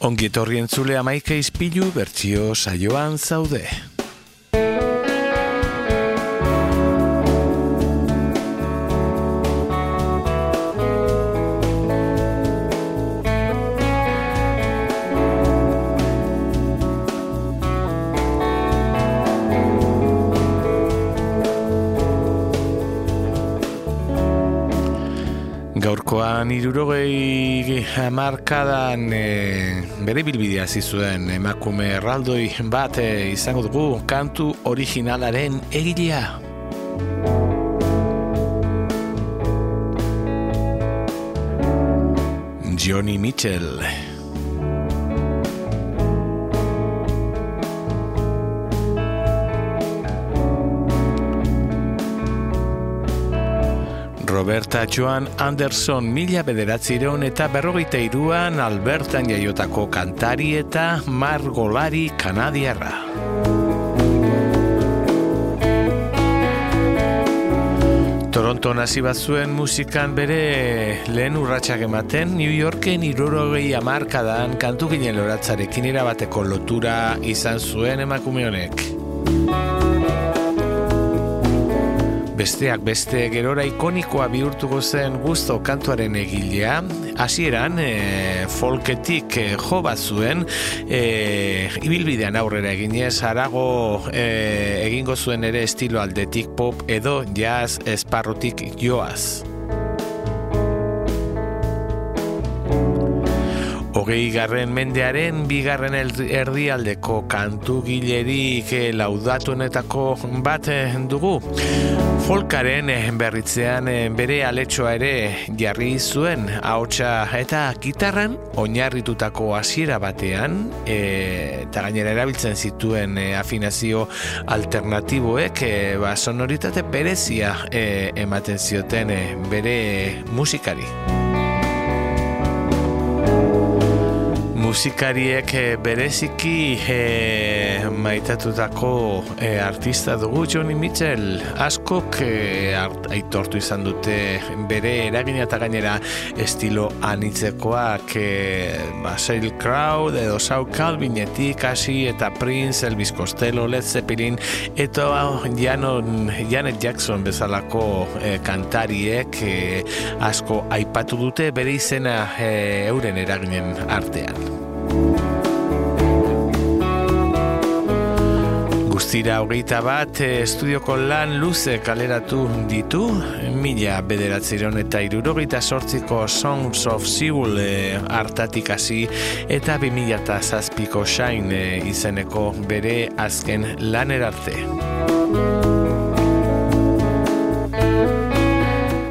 Ongietorri entzule amaika izpilu bertsio saioan zaude. Hamarkadan e, bere bilbidea zizuen emakume erraldoi bat e, izango dugu kantu originalaren egilea. Johnny Mitchell. Roberta Joan Anderson mila bederatzireun eta berrogeita iruan Albertan jaiotako kantari eta margolari kanadiarra. Toronto nazi bat zuen musikan bere lehen urratsak ematen New Yorken irurogei amarkadan kantu ginen loratzarekin irabateko lotura izan zuen emakume honek. Besteak beste gerora ikonikoa bihurtuko zen gusto kantuaren egilea, hasieran e, folketik e, jo bat zuen, e, ibilbidean aurrera eginez, arago e, egingo zuen ere estilo aldetik pop edo jazz esparrotik joaz. Hogei garren mendearen bigarren erdialdeko kantu gilerik laudatuenetako bat dugu. Folkaren berritzean bere aletxoa ere jarri zuen ahotsa eta gitarran oinarritutako hasiera batean eta gainera erabiltzen zituen afinazio alternatiboek e, ba, sonoritate berezia ematen zioten bere musikari. Musikariek bereziki e, maitatutako e, artista dugu Johnny Mitchell askok e, aitortu izan dute bere eragina eta gainera estilo anitzekoak e, ba, Sail Crowd edo Sau Calvinetik hasi eta Prince, Elvis Costello, Led Zeppelin eta Janon, Janet Jackson bezalako e, kantariek e, asko aipatu dute bere izena e, euren eraginen artean. Guztira hogeita bat estudioko lan luze kaleratu ditu mila bederatziron eta irurogeita sortziko Songs of Seoul hartatik hasi eta bi mila eta zazpiko Shine izeneko bere azken lanerarte.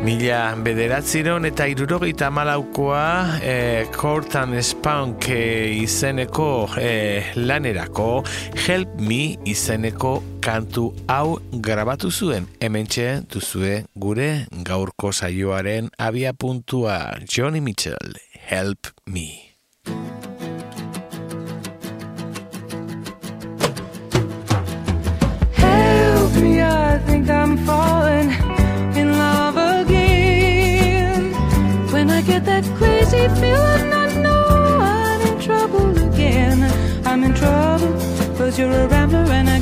Mila bederatziron eta irurogeita malaukoa e, Cortan Spunk e, izeneko e, lanerako Help Me izeneko kantu hau grabatu zuen. Hementxe duzue gure gaurko saioaren abia puntua Johnny Mitchell Help Me. Help me, I think I'm falling get that crazy feeling, I know I'm in trouble again. I'm in trouble, cause you're a rambler and a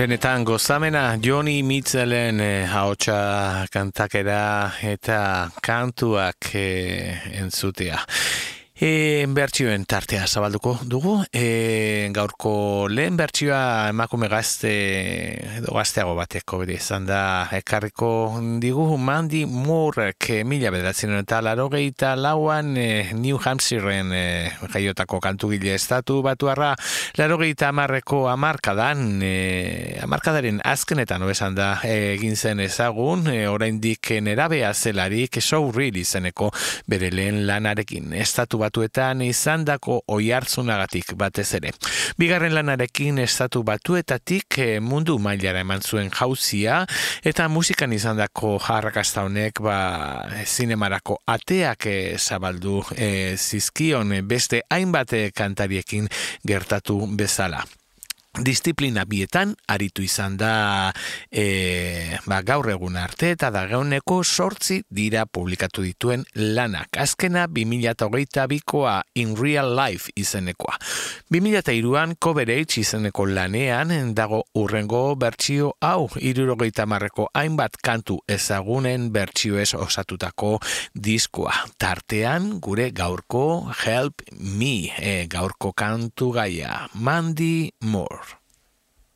Benetan gozamena Joni Mitzelen eh, haotxa kantakera eta kantuak eh, entzutea. E, bertsioen tartea zabalduko dugu. E, gaurko lehen bertsioa emakume gazte edo gazteago bateko bide izan da ekarriko digu Mandy Moorek mila bederatzen eta laro gehieta lauan e, New Hampshiren e, jaiotako kantugile estatu batuarra laro gehieta amarreko amarkadan e, amarkadaren azkenetan obesan da egin zen ezagun e, oraindik nerabea zelarik show real izeneko bere lehen lanarekin estatu bat batuetan izandako oihartzunagatik batez ere. Bigarren lanarekin estatu batuetatik eh, mundu mailara eman zuen jauzia eta musikan izandako jarrakasta honek ba zinemarako ateak e, zabaldu e, zizkion beste hainbat kantariekin gertatu bezala disiplina bietan aritu izan da e, ba, gaur egun arte eta da gauneko sortzi dira publikatu dituen lanak. Azkena 2008 bikoa In Real Life izenekoa. 2002an Coverage izeneko lanean dago urrengo bertsio hau irurogeita marreko hainbat kantu ezagunen bertsioez osatutako diskoa. Tartean gure gaurko Help Me e, gaurko kantu gaia. Mandy Moore.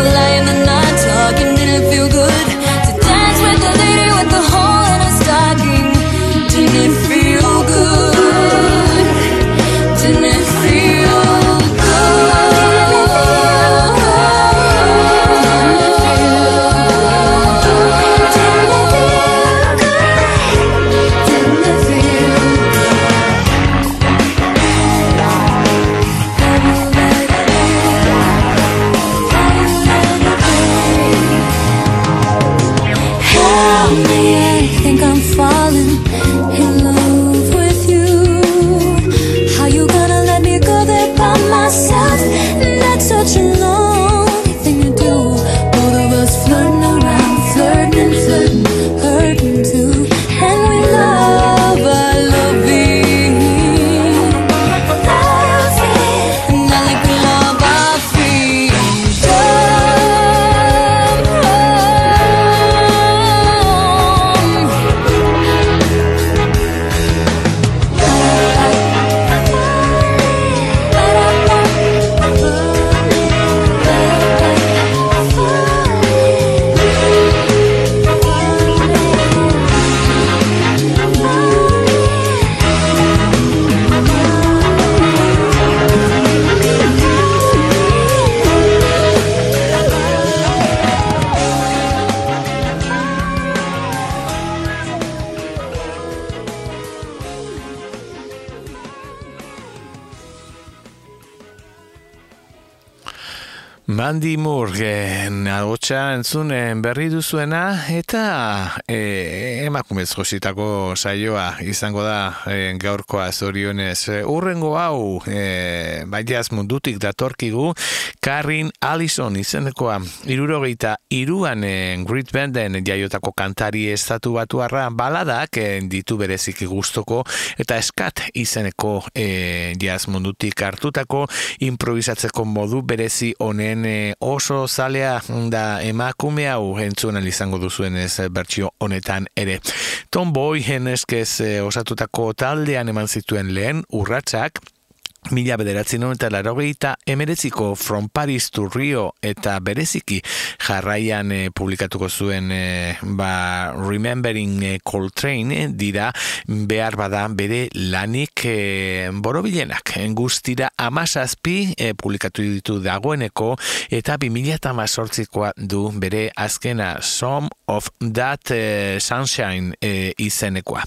a lie in the night talking, didn't feel good. kanskje entzun berri duzuena eta e, emakumez jositako saioa izango da e, gaurkoa zorionez. Urrengo hau e, baiaz mundutik datorkigu Karin Allison izenekoa irurogeita iruan e, Grit Banden jaiotako kantari estatu batuarra baladak e, ditu berezik gustoko eta eskat izeneko e, jaz mundutik hartutako improvisatzeko modu berezi honen e, oso zalea da emakume hau entzuen izango duzuen ez bertsio honetan ere. Tom Boy eskez e, osatutako taldean eman zituen lehen urratsak Mila bederatzen eta larogeita emereziko From Paris to Rio eta bereziki jarraian e, publikatuko zuen e, ba, Remembering e, Coltrane dira behar bada bere lanik e, borobilenak guztira amazazpi e, publikatu ditu dagoeneko eta bi mila eta mazortzikoa du bere azkena Some of That Sunshine e, izenekoa.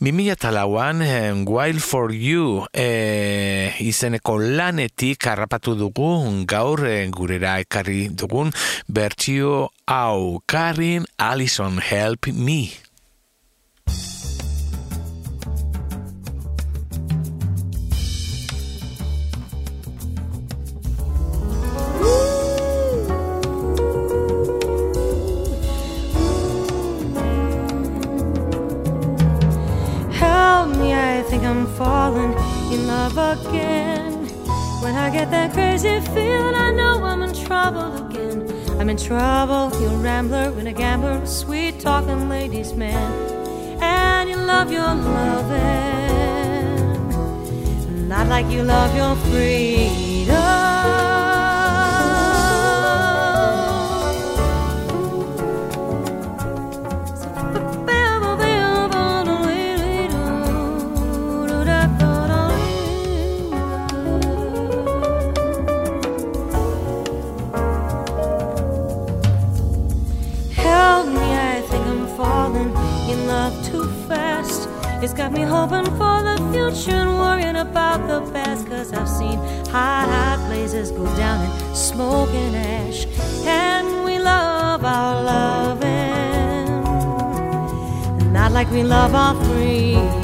Bi mila eta lauan Wild for You e, izeneko lanetik harrapatu dugu gaur eh, gurera ekarri dugun bertsio hau Karin Allison Help Me. I think I'm falling in love again. When I get that crazy feeling, I know I'm in trouble again. I'm in trouble, you're a rambler and a gambler, a sweet talking ladies man. And you love your loving, not like you love your freedom. It's got me hoping for the future and worrying about the past. Cause I've seen hot, hot places go down in smoke and ash. And we love our loving, not like we love our freedom.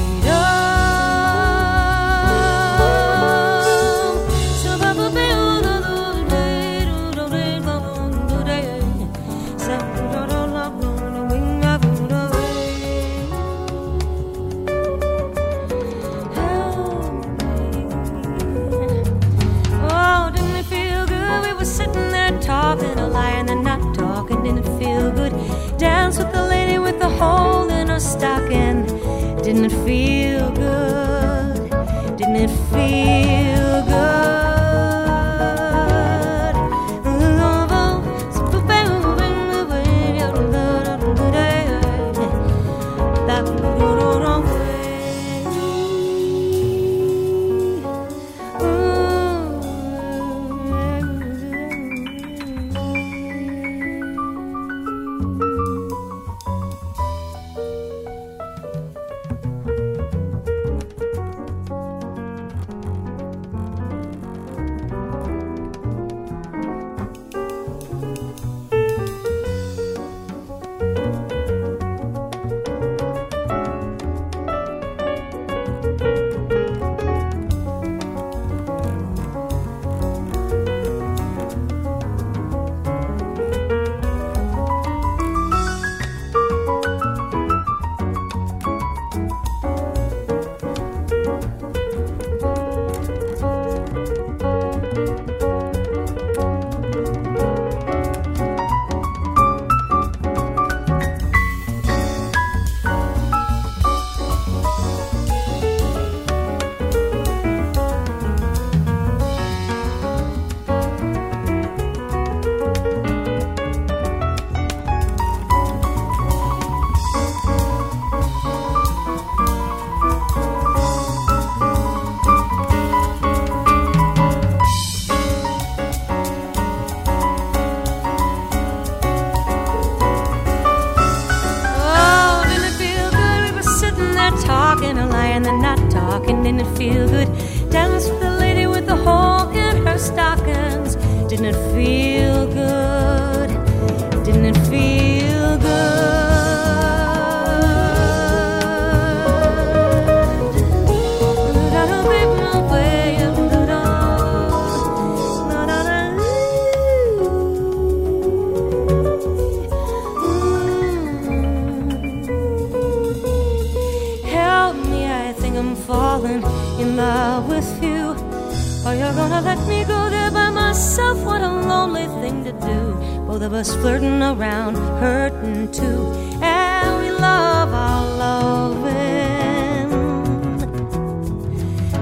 Both of us flirting around, hurting too. And we love our loving.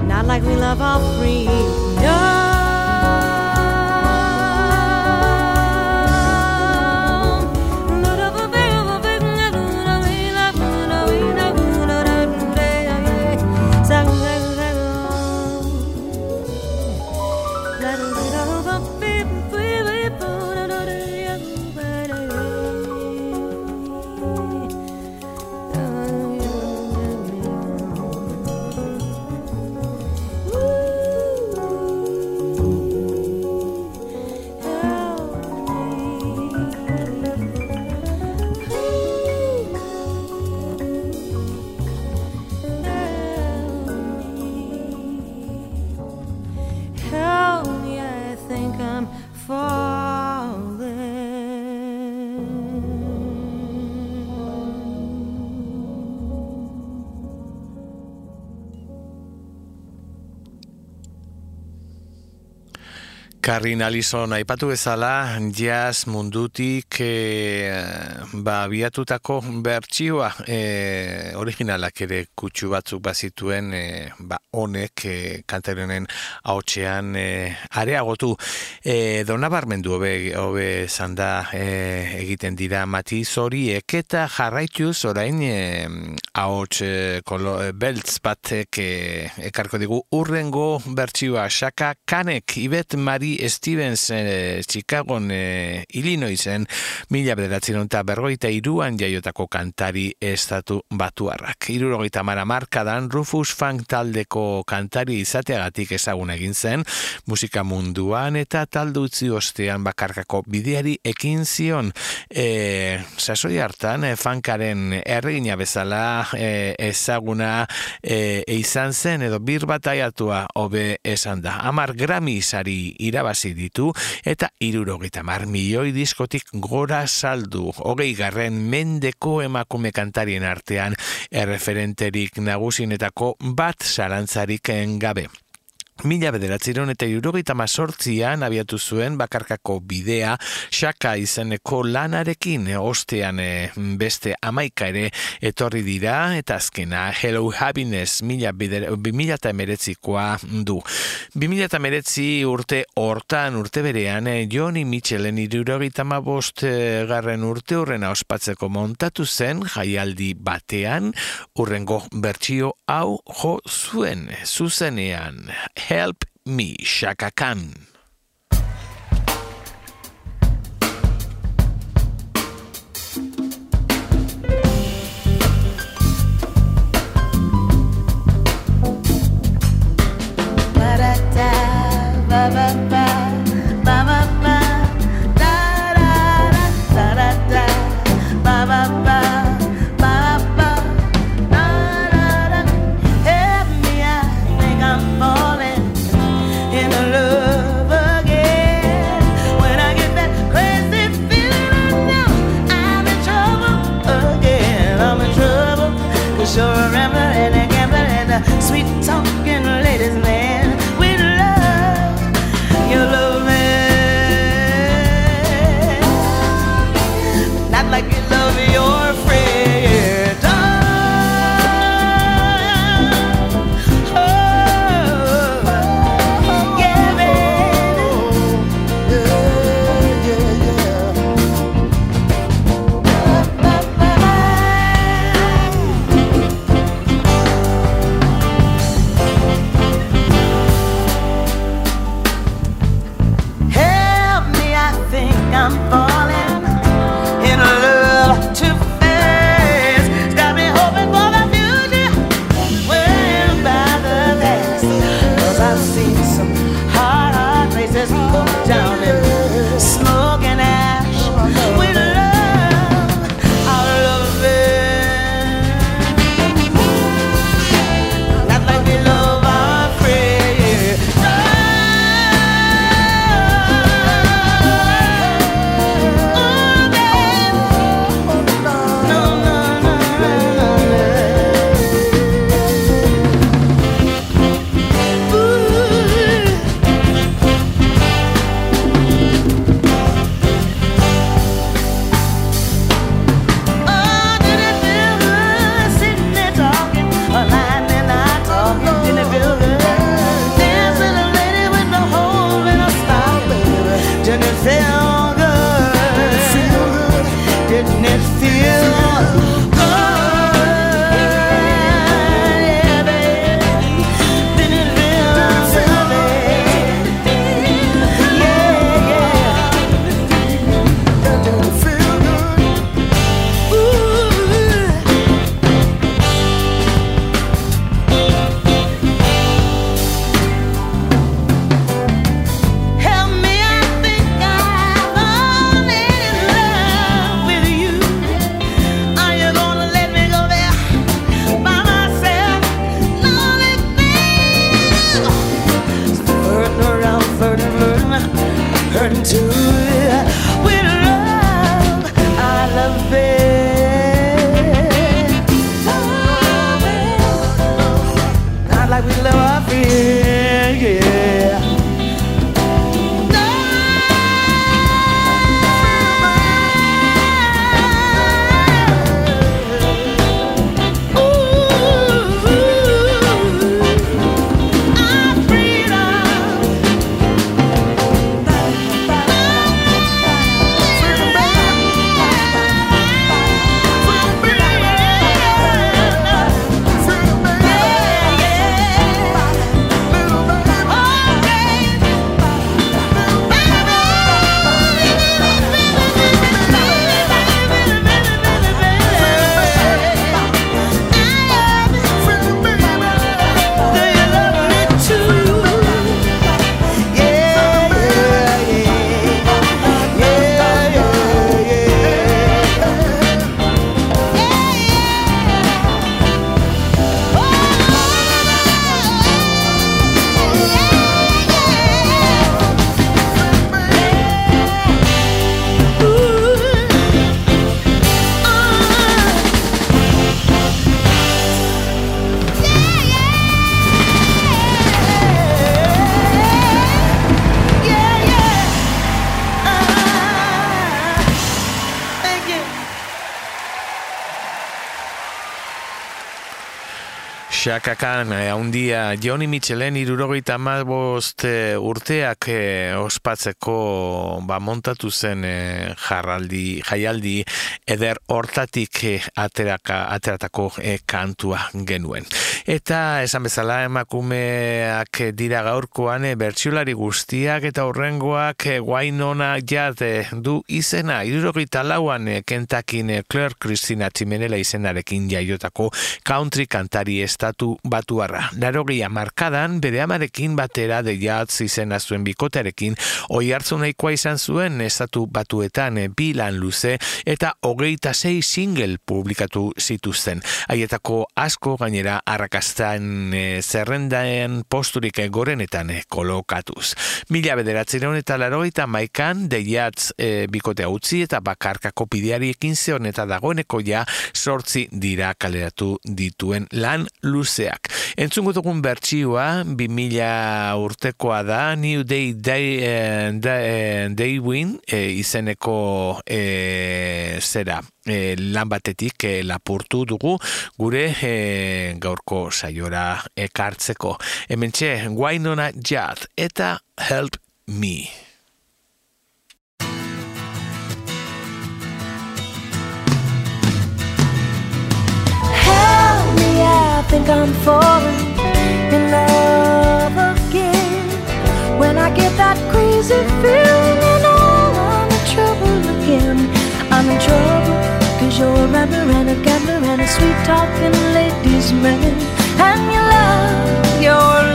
Not like we love our freedom. Karin Alison aipatu bezala jazz mundutik e, ba, biatutako bertsioa e, originalak ere kutsu batzuk bazituen e, ba, honek e, kantarionen haotxean e, areagotu. E, donabarmendu hobe, hobe zanda e, egiten dira matiz horiek eta jarraituz orain e, ahots e, kolo, e, beltz batek e, ekarko digu urrengo bertsioa. Shaka Kanek Ibet Mari Stevens eh, Chicagon eh, Illinoisen mila bederatzen eta berroita iruan jaiotako kantari estatu batuarrak. Irurogeita mara markadan Rufus Funk taldeko kantari izateagatik ezagun egin zen musika munduan eta taldu utzi ostean bakarkako bideari ekin zion e, sasoi hartan e, funkaren erregina bezala e, ezaguna e, izan zen edo bir bataiatua hobe esan da. Amar Grammy sari irabazi ditu eta irurogeita mar milioi diskotik gora saldu. Hogei garren mendeko emakume kantarien artean erreferenterik nagusinetako bat zarantzarik gabe. Mila bederatziron eta jurogeita mazortzian abiatu zuen bakarkako bidea xaka izeneko lanarekin ostean e, beste amaika ere etorri dira eta azkena Hello Happiness mila, mila eta emeretzikoa du. Bimila eta emeretzi urte hortan urte berean e, Johnny Mitchellen irurogeita mabost e, garren urte horrena ospatzeko montatu zen jaialdi batean urrengo bertsio hau jo zuen zuzenean. Help Me, Shaka Khan. Help me, I we love our fear. Yeah. Eh, haundia, Johnny Mitchellen irurogeita amabost eh, urteak eh, ospatzeko ba, montatu zen eh, jarraldi, jaialdi eder hortatik eh, ateraka, ateratako eh, kantua genuen. Eta esan bezala emakumeak dira gaurkoan bertsulari guztiak eta horrengoak guainona jat eh, du izena. Irurogeita lauan kentakin Claire Christina Chimenela izenarekin jaiotako country kantari estatu batuarra. Darogia markadan, bere amarekin batera de jatz izena zuen bikotearekin, oi hartzu nahikoa izan zuen estatu batuetan eh, bilan luze eta hogeita sei single publikatu zituzten. Haietako asko gainera arrakastan e, zerrendaen posturik gorenetan e, kolokatuz. Mila bederatzireun eta larogeita maikan de jatz e, bikotea utzi eta bakarkako pideari ekin zeon eta dagoeneko ja sortzi dira kaleratu dituen lan luzeak. Entzungo dugun bertsioa 2000 urtekoa da New Day Day, eh, Day, eh, Day Win eh, izeneko eh, zera eh, lan batetik eh, lapurtu dugu gure eh, gaurko saiora ekartzeko. Hementxe, Wainona Jad eta Help Me. I think I'm falling in love again. When I get that crazy feeling, you know I'm in trouble again. I'm in trouble, cause you're a runner and a gambler and a sweet talking ladies' man. And you love your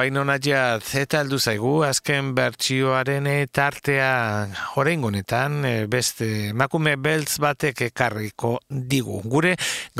Guainona jaz eta aldu zaigu azken bertsioaren eh, tartea horengonetan eh, beste makume beltz batek ekarriko digu. Gure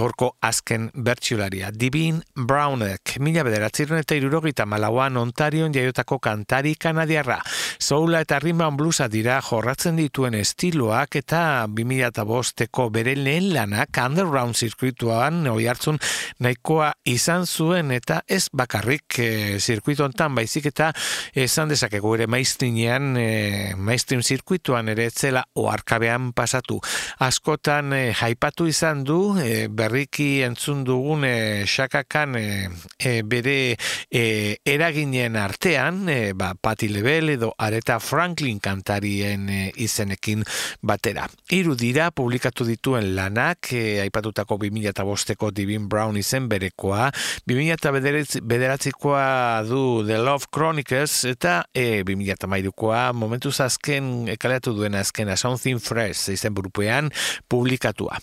gaurko azken bertsiolaria. Divin Brownek, mila bederatziron eta irurogita malauan Ontarion jaiotako kantari kanadiarra. Soula eta Rimban bluesa dira jorratzen dituen estiloak eta 2005eko bere lehen lanak underground zirkuituan oi hartzun nahikoa izan zuen eta ez bakarrik eh, zirkuito hontan baizik eta esan dezakegu ere maiztrinean e, maiztrin zirkuituan ere etzela oarkabean pasatu. Askotan e, jaipatu izan du e, berriki entzun dugun e, xakakan e, e, bere e, eraginen artean e, ba, Patti Lebel edo Areta Franklin kantarien e, izenekin batera. Hiru dira publikatu dituen lanak e, aipatutako 2005eko Divin Brown izen berekoa 2009koa du The Love Chronicles eta e, 2008koa momentuz azken ekaleatu duena azkena Something Fresh izen burupean publikatua.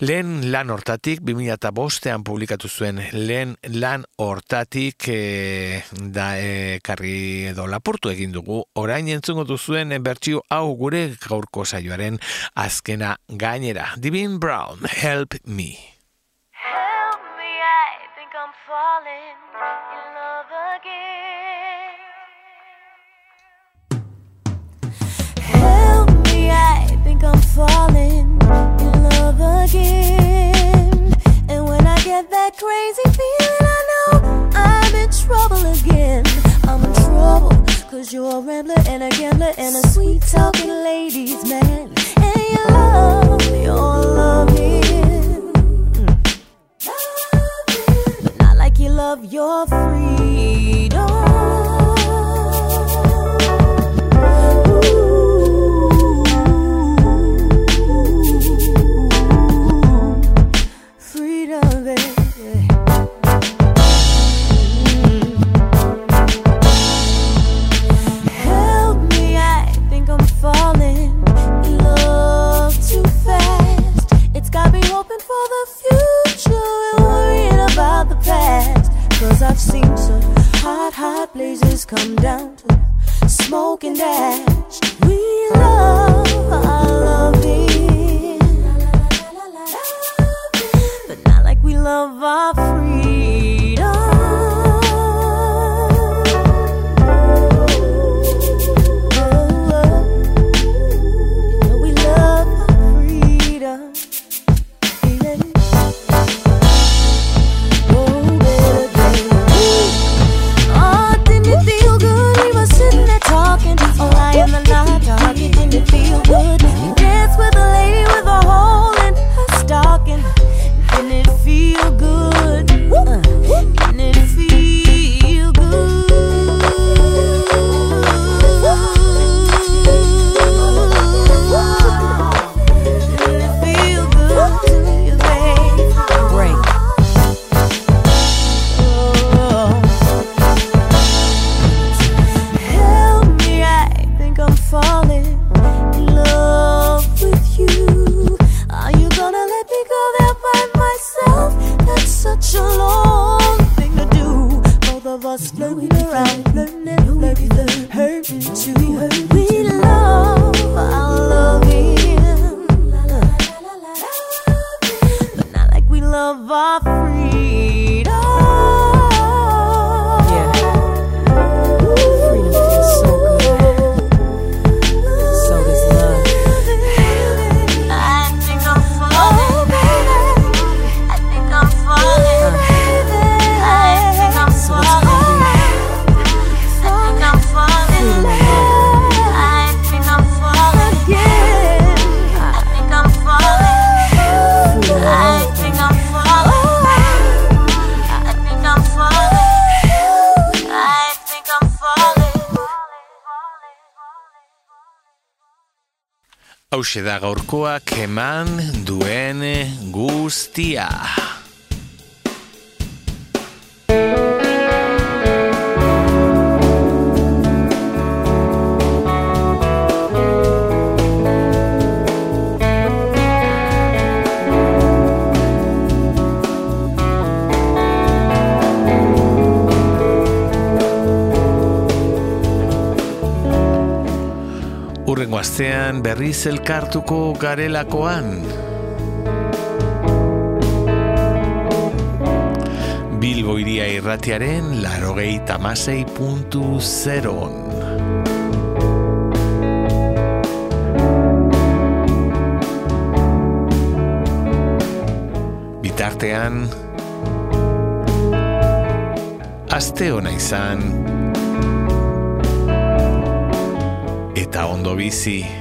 Lehen lan hortatik 2005ean publikatu zuen lehen lan hortatik e, da e, karri edo lapurtu egin dugu orain entzungo duzuen bertsio hau gure gaurko saioaren azkena gainera. Divin Brown, Help Me. Help me, I think I'm falling crazy feeling, I know I'm in trouble again. I'm in trouble, cause you're a rambler and a gambler and a sweet talking ladies man. And you love your loving. But not like you love your freedom. slowly. Hauxe da gaurkoak eman duen guztia. Astean berriz elkartuko garelakoan. Bilbo iria irratiaren larogei tamasei puntu zeron. Bitartean, aste ona izan, eta ondo bizi.